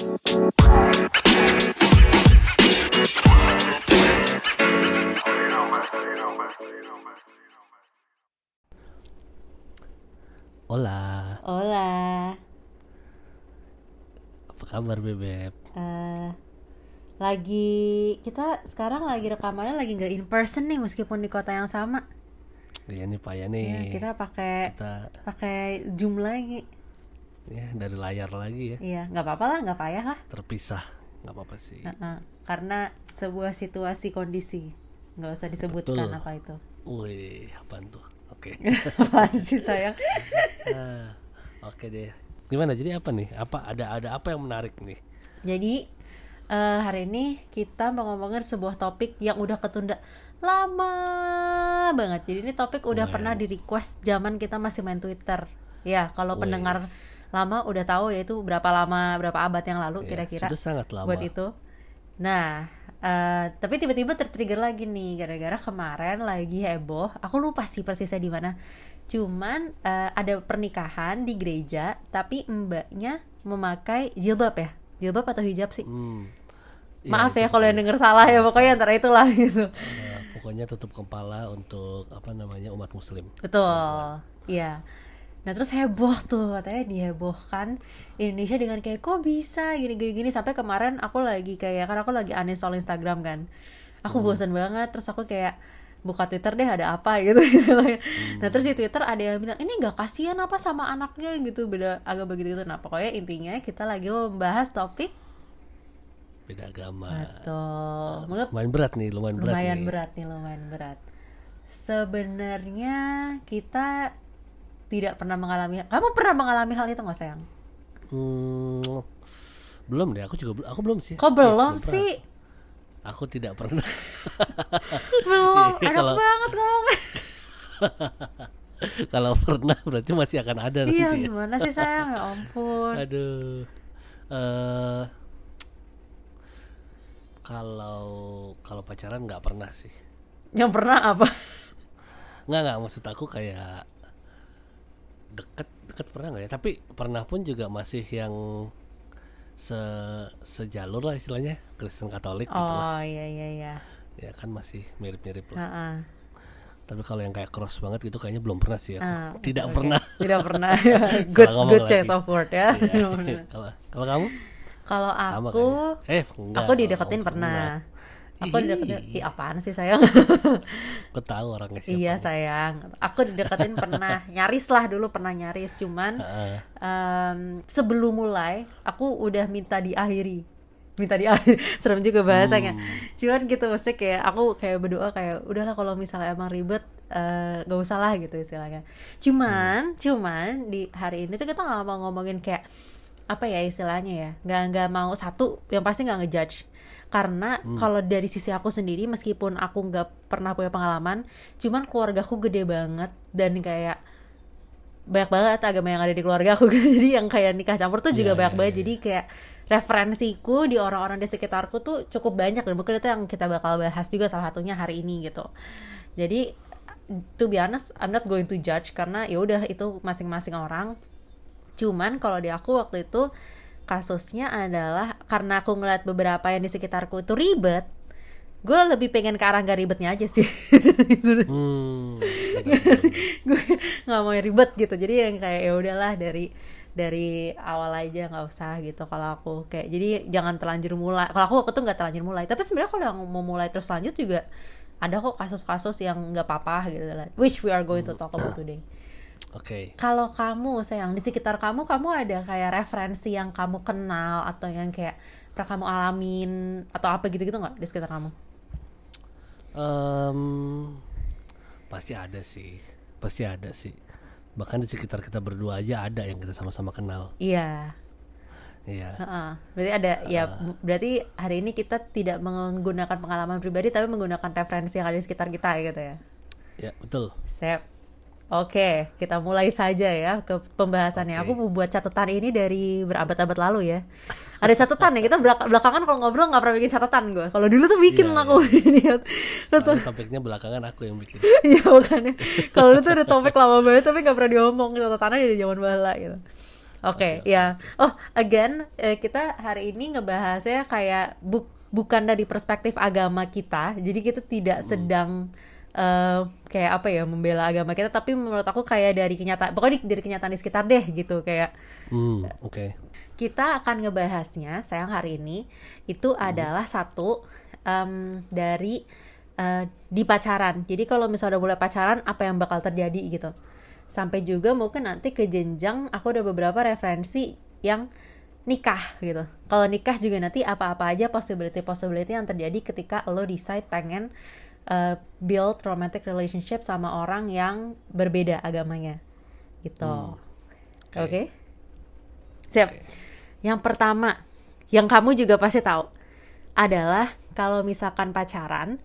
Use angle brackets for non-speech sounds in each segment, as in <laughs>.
Hola, Hola. apa kabar Bebep? Eh, lagi kita sekarang lagi rekamannya lagi nggak in person nih meskipun di kota yang sama. Iya nih Pak ya Ya, nih. kita pakai Kita pakai Zoom lagi. Ya dari layar lagi ya Iya, nggak apa-apa lah, nggak payah lah. terpisah, nggak apa-apa sih. Heeh. Karena sebuah situasi kondisi nggak usah disebutkan Betul. apa itu. Wih, apaan tuh? Oke. <laughs> Apaan sih sayang? <laughs> Ah, Oke deh. Gimana? Jadi apa nih? Apa ada ada apa yang menarik nih? Jadi eh, hari ini kita mau ngomongin sebuah topik yang udah ketunda lama banget. Jadi ini topik udah Lumayan. pernah di request zaman kita masih main Twitter. Ya, kalau pendengar lama udah tahu ya itu berapa lama berapa abad yang lalu Ya, kira-kira sudah sangat lama. buat itu. Nah, eh, tapi tiba-tiba tertrigger lagi nih gara-gara kemarin lagi heboh. Aku lupa sih persisnya di mana. Cuman eh, ada pernikahan di gereja, tapi mbaknya memakai jilbab ya, jilbab atau hijab sih? Hmm. Ya, Maaf ya kalau yang denger salah ya, pokoknya antara itulah <laughs> gitu. eh, pokoknya tutup kepala untuk apa namanya umat muslim. Betul, iya. Nah terus heboh tuh katanya dihebohkan Indonesia dengan kayak kok bisa gini-gini gini sampai kemarin aku lagi kayak kan aku lagi uninstall Instagram kan, aku bosan banget terus aku kayak buka Twitter deh ada apa <laughs> gitu misalnya. Nah terus di Twitter ada yang bilang ini nggak kasihan apa sama anaknya gitu beda agak begitu gitu. Nah pokoknya intinya kita lagi membahas topik Beda agama. atau menurut Lumayan berat nih, lumayan berat lumayan nih. berat nih lumayan berat sebenarnya kita tidak pernah mengalami kamu pernah mengalami hal itu nggak sayang Hmm, belum deh, aku juga belum. Aku belum sih. kok belum pernah. sih Aku tidak pernah. <laughs> belum Iya, enak kalau- banget ngomongnya <laughs> Kalau pernah berarti masih akan ada nanti. iya ya. gimana sih sayang ya ampun <laughs> Aduh. eh kalau kalau pacaran nggak pernah sih. yang pernah apa Nggak nggak maksud aku kayak deket deket pernah nggak ya? Tapi pernah pun juga masih yang se sejalur lah istilahnya Kristen Katolik gitu lah. oh iya iya iya Ya kan masih mirip-mirip lah. Heeh. Tapi kalau yang kayak cross banget gitu kayaknya belum pernah sih aku. Ah, <laughs> Tidak oke. pernah. tidak pernah <laughs> <laughs> good good choice lagi. of word ya Iya. Kalau kalau kamu? kalau Sama aku kayaknya. Eh, enggak. aku dideketin Oh, pernah aku dideketin Ih, apaan sih sayang <laughs> Aku tahu orangnya siapa. Iya sayang, aku dideketin pernah <laughs> nyaris lah dulu pernah nyaris, cuman Heeh. em, sebelum mulai aku udah minta diakhiri, minta diakhiri, <laughs> serem juga bahasanya. Hmm. Cuman gitu maksudnya kayak aku kayak berdoa kayak udahlah kalau misalnya emang ribet eh, gak usah lah gitu istilahnya. Cuman, cuman di hari ini tuh kita nggak mau ngomongin kayak apa ya istilahnya ya, nggak nggak mau satu yang pasti nggak ngejudge karena kalau dari sisi aku sendiri meskipun aku nggak pernah punya pengalaman cuman keluargaku gede banget dan kayak banyak banget agama yang ada di keluarga aku. <laughs> Jadi yang kayak nikah campur tuh juga Iya, banyak iya, banget. iya. jadi kayak referensiku di orang-orang di sekitarku tuh cukup banyak dan mungkin itu yang kita bakal bahas juga salah satunya hari ini gitu. Jadi to be honest I'm not going to judge karena ya udah itu masing-masing orang. Cuman kalau di aku waktu itu kasusnya adalah karena aku ngeliat beberapa yang di sekitarku itu ribet gue lebih pengen ke arah gak ribetnya aja sih. <laughs> Hmm. gue nggak mau yang ribet gitu. Jadi yang kayak ya udahlah dari dari awal aja nggak usah gitu kalau aku kayak jadi jangan terlanjur mulai. Kalau aku waktu itu nggak terlanjur mulai. Tapi sebenarnya kalau yang mau mulai terus lanjut juga ada kok kasus-kasus yang nggak apa-apa gitu. Lah which we are going to talk about today Oke. kalau kamu sayang di sekitar kamu kamu ada kayak referensi yang kamu kenal atau yang kayak pernah kamu alamin atau apa gitu-gitu nggak di sekitar kamu Em, pasti ada sih. Pasti ada sih. Bahkan di sekitar kita berdua aja ada yang kita sama-sama kenal. iya Iya. Heeh. Berarti ada ya bu- berarti hari ini kita tidak menggunakan pengalaman pribadi tapi menggunakan referensi yang ada di sekitar kita gitu ya. Ya, betul. Sip. Oke, kita mulai saja ya ke pembahasannya. Oke. Aku mau buat catatan ini dari berabad-abad lalu ya. Ada catatan ya, kita belak- belakangan kalau ngobrol nggak pernah bikin catatan gue. Kalau dulu tuh bikin Iya, aku <laughs> niat. Terus Soalnya topiknya belakangan aku yang bikin. <laughs> Iya makanya Kalau dulu tuh ada topik lama banget tapi nggak pernah diomong Catatannya dari zaman bala gitu Oke, ya. Oh, again, eh, kita hari ini ngebahasnya kayak bu- bukan dari perspektif agama kita. Jadi kita tidak sedang eh, kayak apa ya membela agama kita, tapi menurut aku kayak dari kenyataan, pokoknya dari kenyataan di sekitar deh gitu kayak Hmm, oke. kita akan ngebahasnya sayang hari ini itu adalah satu em, dari eh, di pacaran. Jadi kalau misalnya udah mulai pacaran apa yang bakal terjadi gitu. Sampai juga mungkin nanti ke jenjang aku ada beberapa referensi yang nikah gitu. Kalau nikah juga nanti apa-apa aja possibility-possibility yang terjadi ketika lo decide pengen eh, build romantic relationship sama orang yang berbeda agamanya. Gitu. oke. Oke. Siap. Yang pertama, yang kamu juga pasti tahu adalah kalau misalkan pacaran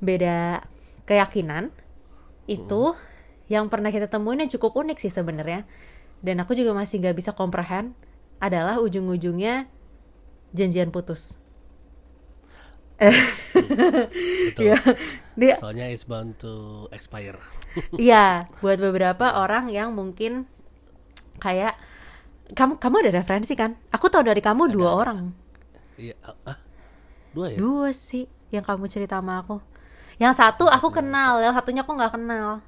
beda keyakinan itu yang pernah kita temuin yang cukup unik sih sebenarnya. Dan aku juga masih nggak bisa comprehend adalah ujung-ujungnya janjian putus. Betul. Iya. Dia Soalnya it's bound to expire. <laughs> Iya, buat beberapa orang yang mungkin kayak kamu kamu ada referensi kan? Aku tahu dari kamu dua orang. Iya, ah, ah, dua ya? Dua sih yang kamu cerita sama aku. Yang satu aku kenal, yang satunya aku nggak kenal.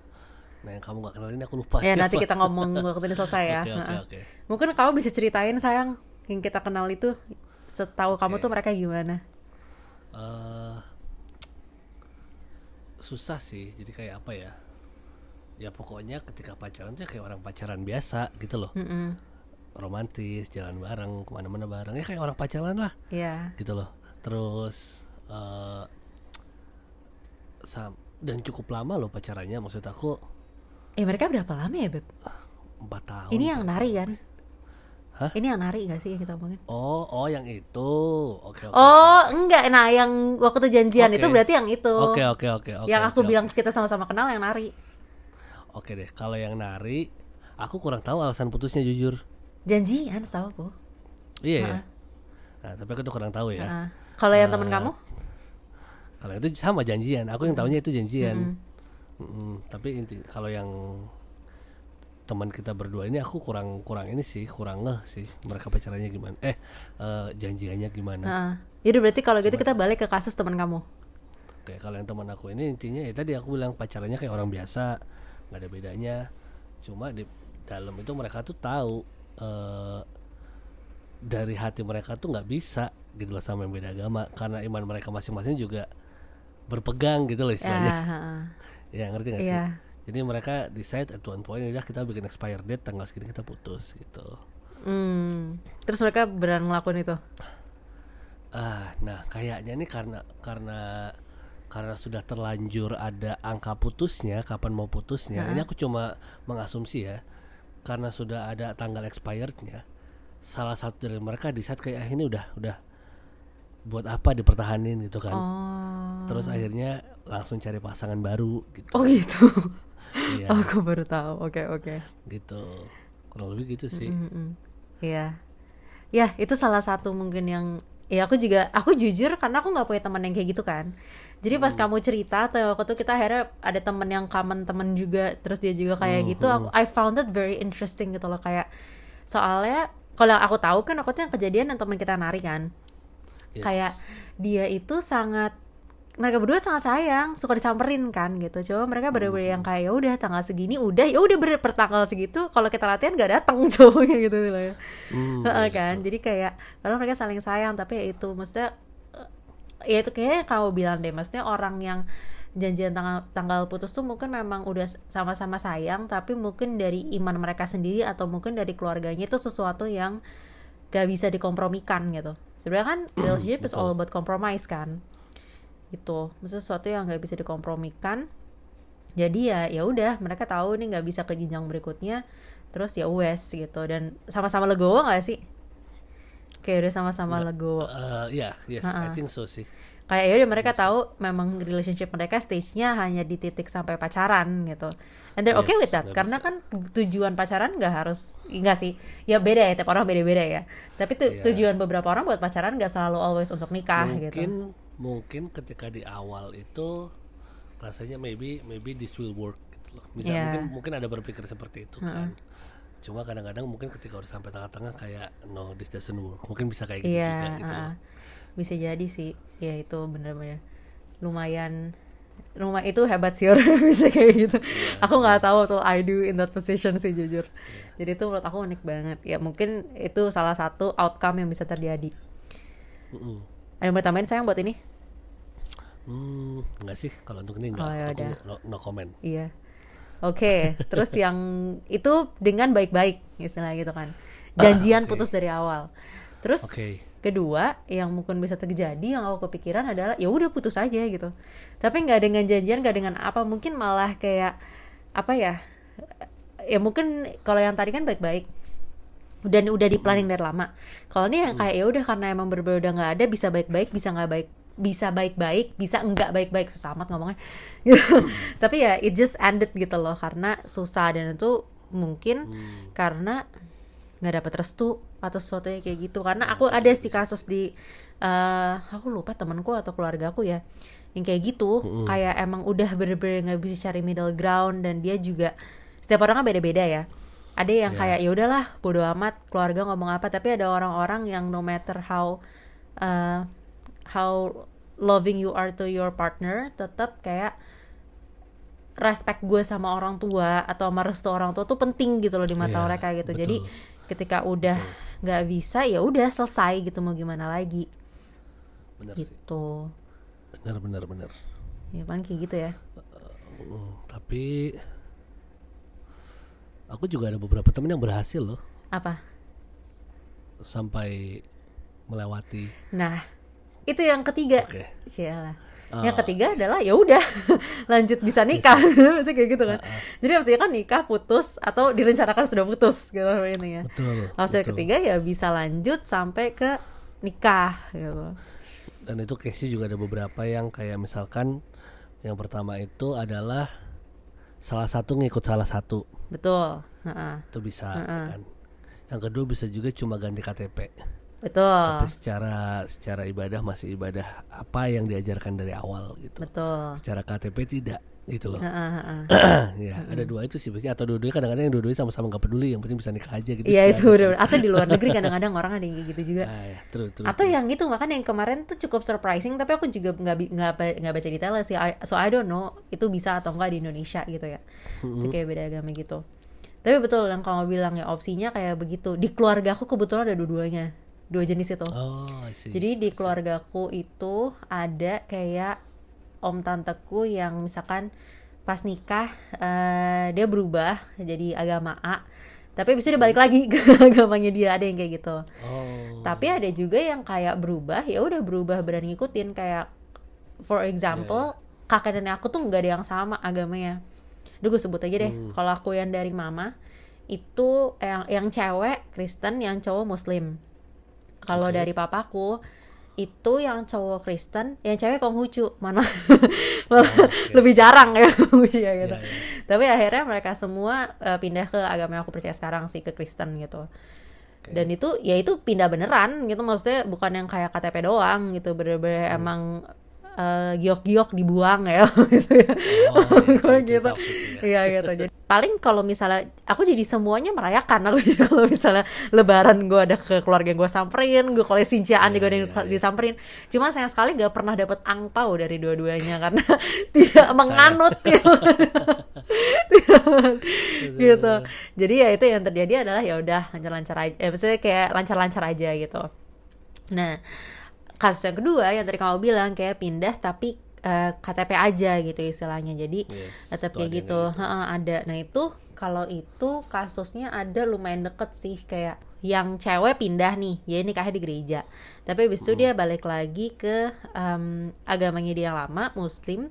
Nah, yang kamu gak kenal ini aku lupa. Ya nanti <laughs> kita ngomong waktu ini selesai ya. Oke, oke, Heeh. oke. Mungkin kamu bisa ceritain sayang yang kita kenal itu setahu kamu Oke. tuh mereka gimana? Eh, susah sih, jadi kayak apa ya? Ya pokoknya ketika pacaran tuh ya kayak orang pacaran biasa gitu loh. Mm-mm. Romantis, jalan bareng, ke mana-mana bareng. Ya kayak orang pacaran lah Iya. gitu loh. Terus sam- dan cukup lama loh pacarannya maksud aku Eh mereka berapa lama ya beb? empat tahun. Ini yang nari kan? Hah? Ini yang nari gak sih yang kita omongin? Oh, oh yang itu. Oke, oke. Oh enggak, nah yang waktu janjian Oke. itu berarti yang itu. Oke, oke, oke, oke. yang aku oke, bilang oke. kita sama-sama kenal yang nari. Oke deh, kalau yang nari, aku kurang tahu alasan putusnya jujur. Janjian sama aku. Iya ya. Heeh. Nah, tapi aku tuh kurang tahu ya. Heeh. Kalau yang temen Eh, kamu? Kalau itu sama janjian, aku yang tahunya itu janjian. Mm. Mm-mm. Tapi inti kalau yang teman kita berdua ini aku kurang kurang ini sih, kurang ngeh sih mereka pacarannya gimana. Eh, eh, janjiannya gimana. Heeh. Jadi berarti kalau gitu kita balik ke kasus teman kamu. Oke, kalau yang teman aku ini intinya ya tadi aku bilang pacarannya kayak orang biasa, nggak ada bedanya. Cuma di dalam itu mereka tuh tahu eh, dari hati mereka tuh nggak bisa gitu loh sama yang beda agama karena iman mereka masing-masing juga berpegang gitu loh Ya, istilahnya. heeh. <laughs> Ya, ngerti gak sih? Iya. Jadi mereka decide at one point udah kita bikin expire date tanggal segini kita putus gitu. Hmm. Terus mereka beneran ngelakuin itu. Ah, nah kayaknya ini karena karena karena sudah terlanjur ada angka putusnya, kapan mau putusnya. Ini aku cuma mengasumsi ya. Karena sudah ada tanggal expirednya, salah satu dari mereka di saat kayak ah, ini udah udah buat apa dipertahanin gitu kan. Oh. Terus akhirnya langsung cari pasangan baru gitu. Oh gitu. Iya, <laughs> Aku baru tahu. Oke, oke. gitu. Kurang lebih gitu sih. Iya. Ya, itu salah satu mungkin yang ya aku juga aku jujur karena aku nggak punya teman yang kayak gitu kan. Jadi pas kamu cerita tuh waktu itu kita akhirnya ada temen yang common temen juga terus dia juga kayak gitu. Aku I found it very interesting gitu loh kayak soalnya kalau yang aku tahu kan aku tuh yang kejadian yang teman kita nari kan. Yes. Kayak dia itu sangat mereka berdua sangat sayang, suka disamperin kan gitu. Coba mereka bener-bener yang kayak ya udah tanggal segini udah ya udah bener per tanggal segitu kalau kita latihan gak datang <laughs> cowoknya gitu loh ya. Hmm, Heeh, yes, kan. Jadi kayak kalau mereka saling sayang tapi ya itu maksudnya eh, ya itu kayaknya kamu bilang deh maksudnya orang yang janjian tanggal tanggal putus tuh mungkin memang udah sama-sama sayang tapi mungkin dari iman mereka sendiri atau mungkin dari keluarganya itu sesuatu yang gak bisa dikompromikan gitu sebenarnya kan relationship is all about compromise kan gitu. Maksudnya sesuatu yang nggak bisa dikompromikan. Jadi ya ya udah mereka tahu nih nggak bisa ke jenjang berikutnya. Terus ya wes gitu. Dan sama-sama legowo nggak sih? Kayak udah sama-sama legowo. Eh, ya, yes, I think so sih. kayak ya udah mereka tahu memang relationship mereka stage-nya hanya di titik sampai pacaran gitu. And they're okay Yes, with that karena kan tujuan pacaran nggak harus enggak sih. Ya beda ya tiap orang beda-beda ya. Tapi tu- Iya. tujuan beberapa orang buat pacaran nggak selalu always untuk nikah mungkin gitu mungkin ketika di awal itu rasanya maybe maybe this will work gitu loh. Bisa Iya. mungkin mungkin ada berpikir seperti itu kan. cuma kadang-kadang mungkin ketika udah sampai tengah-tengah kayak no this doesn't work mungkin bisa kayak gitu Iya, juga gitu uh-uh. loh. bisa jadi sih. Ya itu bener-bener lumayan rumah itu hebat sih orang <laughs> bisa kayak gitu. Iya, aku nggak tahu what I do in that position sih jujur. Jadi itu menurut aku unik banget. Ya mungkin itu salah satu outcome yang bisa terjadi. Mm-mm. Ada yang mau tambahin sayang buat ini? Hmm, enggak sih kalau untuk ini enggak. Oh, ya aku no, no comment. Iya. Oke, terus yang itu dengan baik-baik istilah gitu kan. Janjian Oke. putus dari awal. Terus Oke. kedua yang mungkin bisa terjadi yang aku kepikiran adalah ya udah putus aja gitu. Tapi nggak dengan janjian, nggak dengan apa, mungkin malah kayak apa ya? Ya mungkin kalau yang tadi kan baik-baik dan udah di planning dari lama. Kalau ini yang kayak ya udah karena emang berbeda udah nggak ada bisa baik-baik, bisa nggak baik, bisa baik-baik, bisa enggak baik-baik susah amat ngomongnya. <laughs> Tapi ya it just ended gitu loh karena susah dan itu mungkin Hmm. karena nggak dapat restu atau sesuatu yang kayak gitu. Karena aku ada sih kasus di eh aku lupa temanku atau keluarga aku ya yang kayak gitu kayak emang udah bener-bener nggak bisa cari middle ground dan dia juga setiap orang kan beda-beda ya ada yang Ya. kayak ya udahlah bodo amat keluarga ngomong apa tapi ada orang-orang yang no matter how uh, how loving you are to your partner tetap kayak respect gue sama orang tua atau sama restu orang tua tuh penting gitu loh di mata Iya, mereka gitu betul. jadi ketika udah nggak bisa ya udah selesai gitu mau gimana lagi Benar sih. gitu Benar benar benar. ya paling kayak gitu ya Hmm, tapi aku juga ada beberapa temen yang berhasil loh apa sampai melewati. nah itu yang ketiga Oke. Cialah. Ah. Yang ketiga adalah ya udah <laughs> lanjut bisa nikah, <laughs> maksudnya kayak gitu kan. Jadi maksudnya kan nikah putus atau direncanakan sudah putus gitu intinya. Betul. Maksudnya betul. ketiga ya bisa lanjut sampai ke nikah gitu. Dan itu case juga ada beberapa yang kayak misalkan yang pertama itu adalah salah satu ngikut salah satu Betul. Heeh. itu bisa kan. Yang kedua bisa juga cuma ganti KTP. Betul. Tapi secara secara ibadah masih ibadah apa yang diajarkan dari awal gitu. Betul. Secara KTP tidak gitu loh. Heeh, heeh. <clears throat> ya, ada dua itu sih biasanya atau dua-duanya kadang-kadang yang dua-duanya sama-sama nggak peduli, yang penting bisa nikah aja gitu. Iya Ada. itu udah. Atau di luar negeri <laughs> kadang-kadang orang ada yang gitu juga. Ah, ya, true, true, Atau true. yang itu makanya yang kemarin tuh cukup surprising tapi aku juga nggak nggak nggak baca detailnya sih so I don't know itu bisa atau enggak di Indonesia gitu ya itu kayak beda agama gitu tapi betul yang kamu bilang ya opsinya kayak begitu di keluarga aku kebetulan ada dua-duanya dua jenis itu. Oh, I see. jadi di keluargaku itu ada kayak om tanteku yang misalkan pas nikah eh, dia berubah jadi agama A tapi bisa dia balik lagi ke <laughs> agamanya dia ada yang kayak gitu. Oh. tapi ada juga yang kayak berubah ya udah berubah berani ngikutin kayak for example kakek nenek aku tuh nggak ada yang sama agamanya. Duh gue sebut aja deh kalau aku yang dari mama itu yang yang cewek Kristen yang cowok Muslim kalau dari papaku itu yang cowok Kristen yang cewek Konghucu. Mana? <laughs> Malah lebih jarang ya <laughs> Konghucu ya gitu. Iya, iya. tapi akhirnya mereka semua eh, pindah ke agama yang aku percaya sekarang sih ke Kristen gitu. Dan itu ya itu pindah beneran gitu. Maksudnya bukan yang kayak KTP doang gitu. Bener-bener Hmm. emang eh, giok-giok dibuang ya <laughs> gitu ya. Oh, iya, itu gitu. ya. iya gitu. Jadi paling kalau misalnya aku jadi semuanya merayakan. Aku jadi <laughs> kalau misalnya lebaran gue ada ke keluarga gue samperin gue kalau sinciaan juga ada yang iya, iya. disamperin. Cuma sayang sekali gak pernah dapet angpau dari dua-duanya karena <laughs> tidak menganut. Gitu. gitu jadi ya itu yang terjadi adalah ya udah lancar-lancar aja eh, maksudnya kayak lancar-lancar aja gitu. Nah kasus yang kedua yang tadi kamu bilang kayak pindah tapi eh, KTP aja gitu istilahnya. Jadi Yes, tetap itu kayak gitu. kayak. Heeh, ada. Nah itu kalau itu kasusnya ada lumayan deket sih. Kayak yang cewek pindah nih jadi nikahnya di gereja. Tapi habis itu dia balik lagi ke em, agamanya dia yang lama muslim.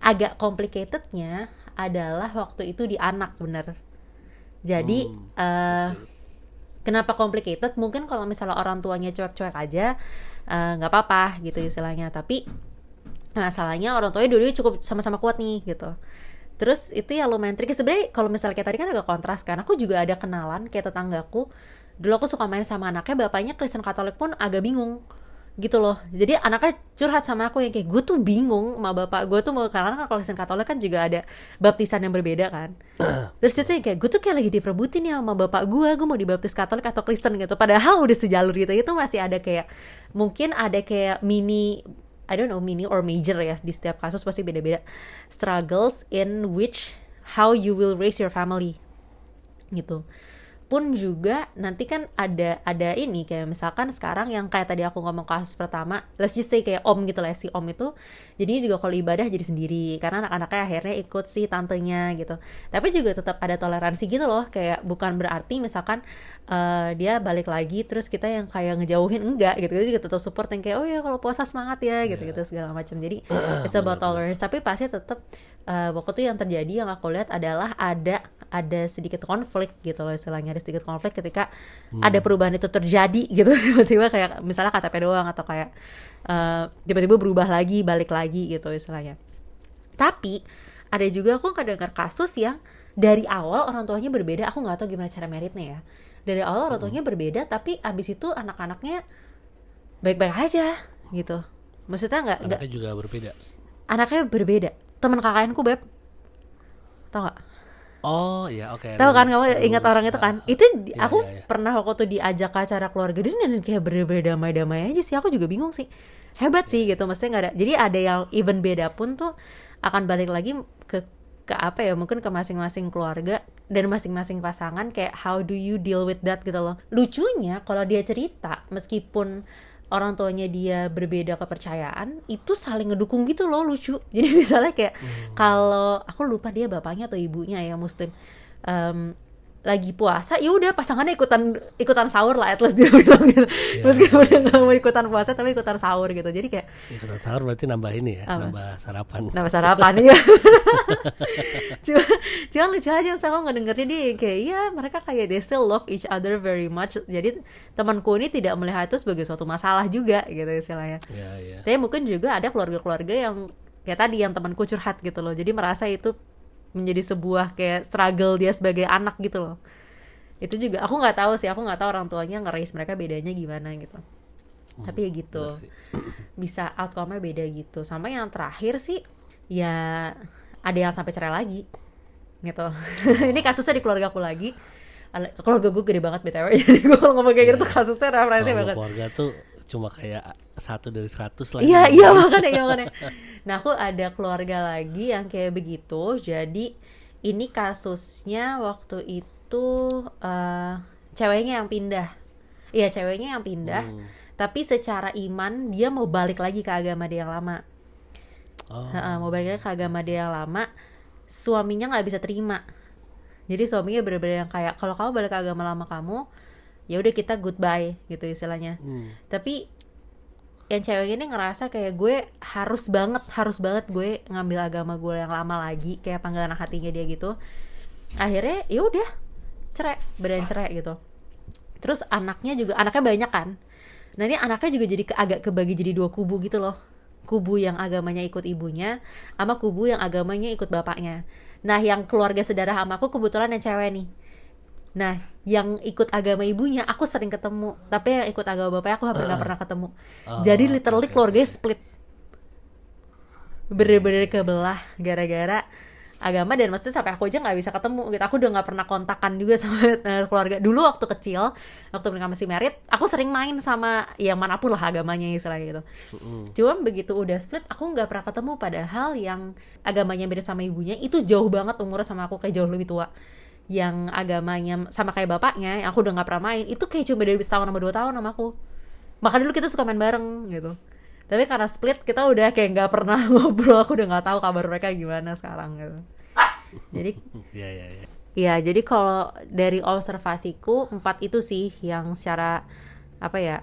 Agak complicatednya adalah waktu itu di anak bener. Jadi Hmm, see. Kenapa complicated? Mungkin kalau misalnya orang tuanya cuek-cuek aja eh, nggak apa-apa gitu istilahnya. Tapi masalahnya orang tuanya dulu cukup sama-sama kuat nih gitu. Terus itu yang lumayan tricky. Sebenarnya kalau misalnya kayak tadi kan agak kontras kan. Aku juga ada kenalan kayak tetanggaku. Dulu aku suka main sama anaknya, bapaknya Kristen Katolik pun agak bingung. Gitu loh. Jadi anaknya curhat sama aku yang kayak gue tuh bingung sama bapak gue tuh mau karena kan kalau Kristen Katolik kan juga ada baptisan yang berbeda kan. <clears throat> Terus itu yang kayak gue tuh kayak lagi diperebutin ya sama bapak gue gue mau dibaptis Katolik atau Kristen gitu. Padahal udah sejalur gitu. Itu masih ada kayak mungkin ada kayak mini I don't know mini or major ya di setiap kasus pasti beda-beda. Struggles in which how you will raise your family gitu pun juga nanti kan ada ada ini kayak misalkan sekarang yang kayak tadi aku ngomong kasus pertama let's just say kayak om gitu lah si om itu. Jadinya juga kalau ibadah jadi sendiri karena anak-anaknya akhirnya ikut si tantenya gitu. Tapi juga tetap ada toleransi gitu loh kayak bukan berarti misalkan uh, dia balik lagi terus kita yang kayak ngejauhin enggak gitu. Kita juga tetap support yang kayak oh ya kalau puasa semangat ya gitu gitu segala macam. Jadi <clears throat> it's about tolerance. Tapi pasti tetap uh, waktu itu yang terjadi yang aku lihat adalah ada ada sedikit konflik gitu loh istilahnya ada sedikit konflik ketika hmm. ada perubahan itu terjadi <laughs> gitu tiba-tiba kayak misalnya KTP doang atau kayak uh, tiba-tiba berubah lagi balik lagi gitu istilahnya. Tapi ada juga aku kedengar kasus yang dari awal orang tuanya berbeda aku nggak tahu gimana cara meritnya ya. Dari awal orang tuanya hmm. berbeda tapi abis itu anak-anaknya baik-baik aja gitu. Maksudnya nggak anaknya juga berbeda? Anaknya berbeda. Teman kakakku beb. Tau gak Oh iya oke. Okay. Tahu kan kamu ingat orang itu kan? Itu iya, aku iya, iya. pernah waktu tuh diajak ke acara keluarga dia dan kayak bener-bener damai-damai aja sih. Aku juga bingung sih. Hebat sih gitu. Maksudnya nggak ada. Jadi ada yang even beda pun tuh akan balik lagi ke ke apa ya? Mungkin ke masing-masing keluarga dan masing-masing pasangan kayak how do you deal with that gitu loh. Lucunya kalau dia cerita meskipun orang tuanya dia berbeda kepercayaan itu saling ngedukung gitu loh lucu <laughs> jadi misalnya kayak hmm. kalau aku lupa dia bapaknya atau ibunya ya muslim um, lagi puasa ya udah pasangannya ikutan ikutan sahur lah at least dia <laughs> bilang gitu. Yeah, meskipun yeah, nggak mau ikutan puasa tapi ikutan sahur gitu. Jadi kayak ikutan sahur berarti nambah ini ya apa? nambah sarapan. Nambah sarapan ya <laughs> cuma cuma lucu aja saya nggak dengernya dia kayak iya mereka kayak they still love each other very much. Jadi temanku ini tidak melihat itu sebagai suatu masalah juga gitu istilahnya. Yeah, yeah. tapi mungkin juga ada keluarga-keluarga yang kayak tadi yang temanku curhat gitu loh. Jadi merasa itu menjadi sebuah kayak struggle dia sebagai anak gitu loh. Itu juga aku nggak tahu sih aku nggak tahu orang tuanya ngerais mereka bedanya gimana gitu. Hmm, tapi ya gitu <clears throat> bisa outcome-nya beda gitu. Sama yang terakhir sih ya ada yang sampai cerai lagi gitu. <laughs> Ini kasusnya di keluarga aku lagi. Keluarga gue gede banget btw <laughs> jadi gue kalau ngomong kayak gitu yeah. kasusnya referensi banget. keluarga tuh cuma kayak satu dari seratus lah iya iya makanya iya makanya. Nah aku ada keluarga lagi yang kayak begitu. Jadi ini kasusnya waktu itu uh, ceweknya yang pindah. Iya ceweknya yang pindah. Hmm. tapi secara iman dia mau balik lagi ke agama dia yang lama. Oh. uh, mau balik lagi ke agama dia yang lama suaminya nggak bisa terima. Jadi suaminya bener-bener yang kayak kalau kamu balik ke agama lama kamu ya udah kita goodbye gitu istilahnya. Hmm. tapi yang cewek ini ngerasa kayak gue harus banget harus banget gue ngambil agama gue yang lama lagi kayak panggilan hatinya dia gitu. Akhirnya ya udah cerai badan cerai gitu. Terus anaknya juga anaknya banyak kan? Nah ini anaknya juga jadi ke, agak kebagi jadi dua kubu gitu loh. Kubu yang agamanya ikut ibunya sama kubu yang agamanya ikut bapaknya. Nah yang keluarga saudara sama aku kebetulan yang cewek nih Nah, yang ikut agama ibunya aku sering ketemu, tapi yang ikut agama bapaknya aku hampir nggak uh, pernah ketemu. Oh, Jadi literally okay, keluarganya split. Bener-bener kebelah gara-gara agama dan maksudnya sampai aku aja nggak bisa ketemu gitu. Aku udah nggak pernah kontakan juga <laughs> sama uh, keluarga. Dulu waktu kecil waktu mereka masih merit aku sering main sama ya mana pun lah agamanya istilahnya gitu. Mm. cuma begitu udah split aku nggak pernah ketemu. Padahal yang agamanya beda sama ibunya itu jauh banget umurnya sama aku kayak jauh lebih tua yang agamanya sama kayak bapaknya yang aku udah nggak pernah main itu kayak cuma dari setahun sama dua tahun sama aku. Maka dulu kita suka main bareng gitu. Tapi karena split kita udah kayak nggak pernah <laughs> ngobrol aku udah nggak tahu kabar mereka gimana sekarang gitu. Jadi <laughs> ya ya ya ya jadi kalau dari observasiku empat itu sih yang secara apa ya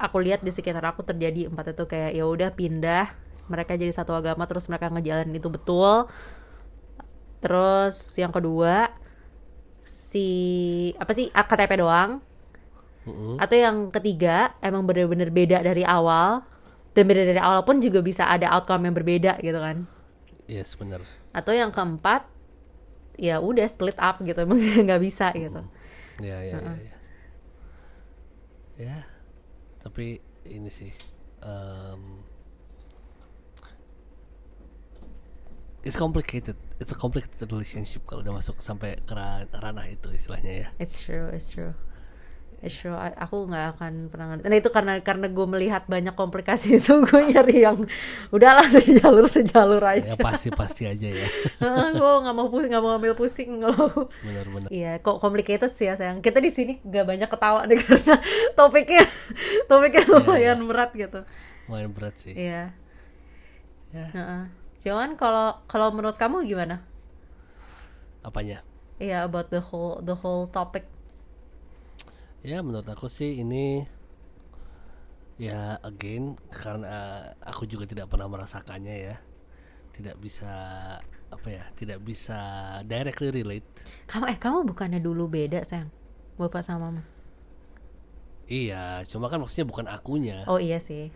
aku lihat di sekitar aku terjadi empat itu kayak ya udah pindah mereka jadi satu agama terus mereka ngejalanin itu betul. Terus yang kedua si apa sih KTP doang. Mm-hmm. atau yang ketiga emang bener-bener beda dari awal. Dan beda dari awal pun juga bisa ada outcome yang berbeda gitu kan. Yes benar atau yang keempat ya udah split up gitu emang <laughs> nggak bisa gitu. Ya ya, uh-uh. ya ya. Ya tapi ini sih um, it's complicated it's a complicated relationship kalau udah masuk sampai ke ra- ranah itu istilahnya ya It's true, it's true. It's true. Aku nggak akan pernah ngerti. Nah itu karena karena gue melihat banyak komplikasi itu <laughs> gue nyari yang udahlah sejalur sejalur ya aja. pasti pasti aja ya <laughs> gue nggak mau pusing, nggak mau ambil pusing kalau. benar-benar Iya, kok complicated sih ya sayang. Kita di sini nggak banyak ketawa deh <laughs> karena topiknya topiknya lumayan berat gitu. lumayan berat sih Iya. ya Heeh. Cuman kalau kalau menurut kamu gimana? apanya Iya about the whole the whole topic. ya menurut aku sih ini ya again karena aku juga tidak pernah merasakannya ya tidak bisa apa ya tidak bisa directly relate Kamu eh kamu bukannya dulu beda sayang, bapak sama mama? iya cuma kan maksudnya bukan akunya Oh iya sih.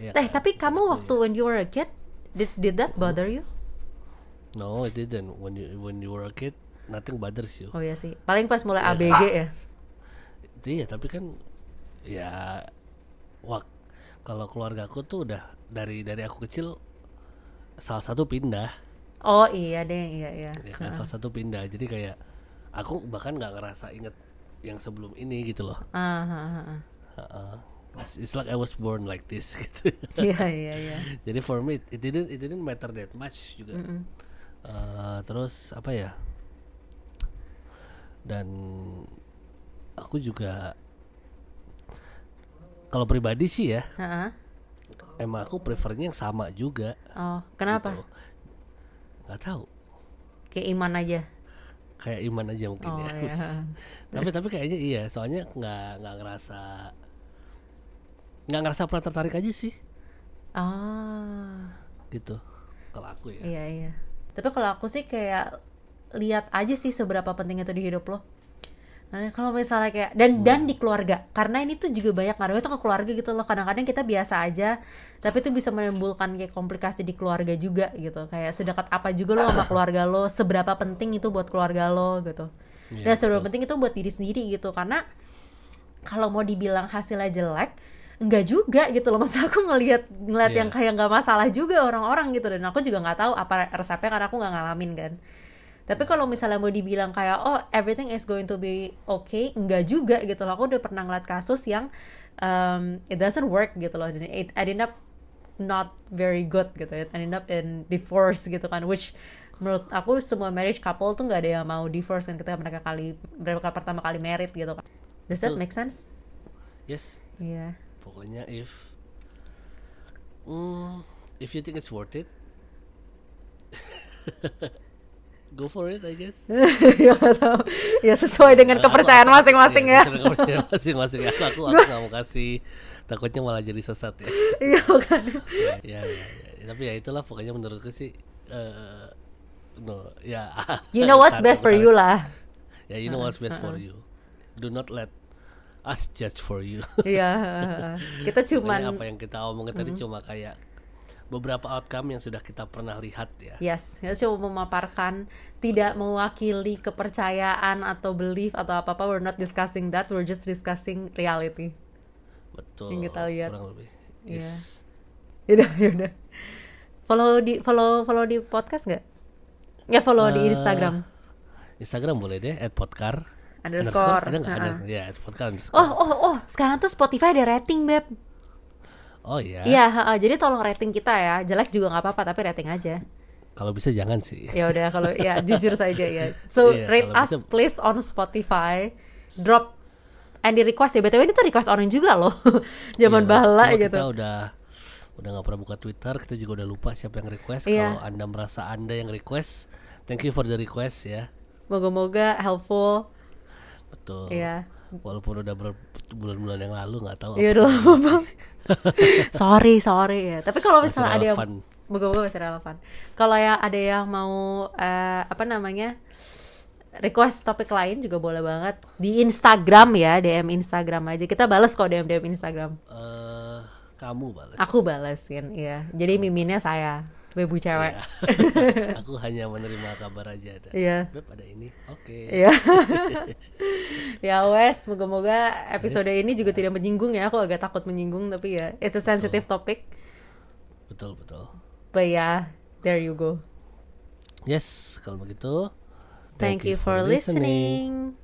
ya Teh, kan? tapi kamu waktu when you were a kid, did, did that bother you? no it didn't when you when you were a kid nothing bothers you Oh iya sih. Paling pas mulai ABG ya. <laughs> iya tapi kan ya wak kalau keluarga aku tuh udah dari dari aku kecil salah satu pindah Oh iya deh, iya iya. ya kan salah satu pindah jadi kayak aku bahkan nggak ngerasa inget yang sebelum ini gitu loh Ah, ah, ah, ah. It's- like I was born like this <laughs> gitu Iya iya iya. jadi for me it didn't it didn't matter that much juga Eh, terus apa ya dan aku juga kalau pribadi sih ya Heeh. emang aku prefernya yang sama juga Oh, kenapa? gitu. nggak tahu Kayak iman aja. kayak iman aja mungkin Oh ya iya. <laughs> tapi tapi kayaknya iya soalnya nggak nggak ngerasa nggak ngerasa pernah tertarik aja sih. Ah, gitu kalau aku ya. Iya iya. Tapi kalau aku sih kayak lihat aja sih seberapa penting itu di hidup lo. Nah, kalau misalnya kayak dan dan di keluarga. Karena ini tuh juga banyak ngaruhnya tuh ke keluarga gitu loh. Kadang-kadang kita biasa aja tapi itu bisa menimbulkan kayak komplikasi di keluarga juga gitu. Kayak sedekat apa juga lo sama keluarga lo seberapa penting itu buat keluarga lo gitu. Iya, dan seberapa penting itu buat diri sendiri gitu. Karena kalau mau dibilang hasilnya jelek enggak juga gitu loh. Masa aku ngelihat ngelihat Iya. yang kayak nggak masalah juga orang-orang gitu. Dan aku juga nggak tahu apa resepnya karena aku nggak ngalamin kan. Tapi kalau misalnya mau dibilang kayak oh everything is going to be okay enggak juga gitu loh. Aku udah pernah ngeliat kasus yang um, it doesn't work gitu loh. Dan it ended up not very good gitu. It ended up in divorce gitu kan which menurut aku semua marriage couple tuh nggak ada yang mau divorce kan ketika mereka kali mereka pertama kali married gitu kan. Does that make sense? Yes. Iya pokoknya if mm, if you think it's worth it <laughs> go for it I guess. <laughs> Ya tahu. Ya sesuai dengan Aku- kepercayaan masing-masing iya, ya. dengan kepercayaan <laughs> masing-masing. Aku aku aku nggak mau kasih. Takutnya malah jadi sesat ya. Iya kan ya, ya, ya. tapi ya itulah pokoknya menurutku sih eh no ya. You know what's best for you lah. Ya you know what's best for you. Do not let us judge for you iya <laughs> kita cuman apa yang kita omongin tadi cuma kayak beberapa outcome yang sudah kita pernah lihat ya Yes, kita cuma memaparkan tidak mewakili kepercayaan atau belief atau apa apa. We're not discussing that. We're just discussing reality. betul Yang kita lihat. kurang lebih Iya. yes Yaudah, <laughs> yaudah. Follow di follow follow di podcast nggak? Ya follow di Eh, Instagram. Instagram boleh deh at podcar Underscore. ada nggak Ha-ha. ya underscore Oh oh oh, sekarang tuh Spotify ada rating beb. oh ya Iya, ha-ha. jadi tolong rating kita ya. Jelek juga nggak apa-apa, tapi rating aja. kalau bisa jangan sih Ya udah kalau ya <laughs> jujur saja ya. So Iya, rate us bisa- please on Spotify. Drop and di request ya. BTW ini tuh request orang juga loh. <laughs> Zaman Iya, bahala cuma gitu. kita udah udah nggak pernah buka Twitter kita juga udah lupa siapa yang request Iya. kalau anda merasa anda yang request thank you for the request ya Moga-moga helpful. Betul Iya. walaupun udah ber- bulan-bulan yang lalu nggak tahu Iya udah lama banget. <laughs> sorry, sorry ya. Tapi kalau misalnya ada yang moga-moga masih relevan. Kalau yang ada yang mau eh, apa namanya? request topik lain juga boleh banget di Instagram ya, DM Instagram aja. Kita balas kok DM DM Instagram. Eh, kamu balas Aku balas kan, iya. Jadi miminnya saya. Bebu cewek. Iya. <laughs> aku hanya menerima kabar aja ada. Iya. Beb ada ini. Oke. Iya. <laughs> ya wes, moga-moga episode ini juga tidak menyinggung ya. Aku agak takut menyinggung tapi ya it's a sensitive topic. Betul betul. But yeah, there you go. Yes, kalau begitu. Thank, you for listening.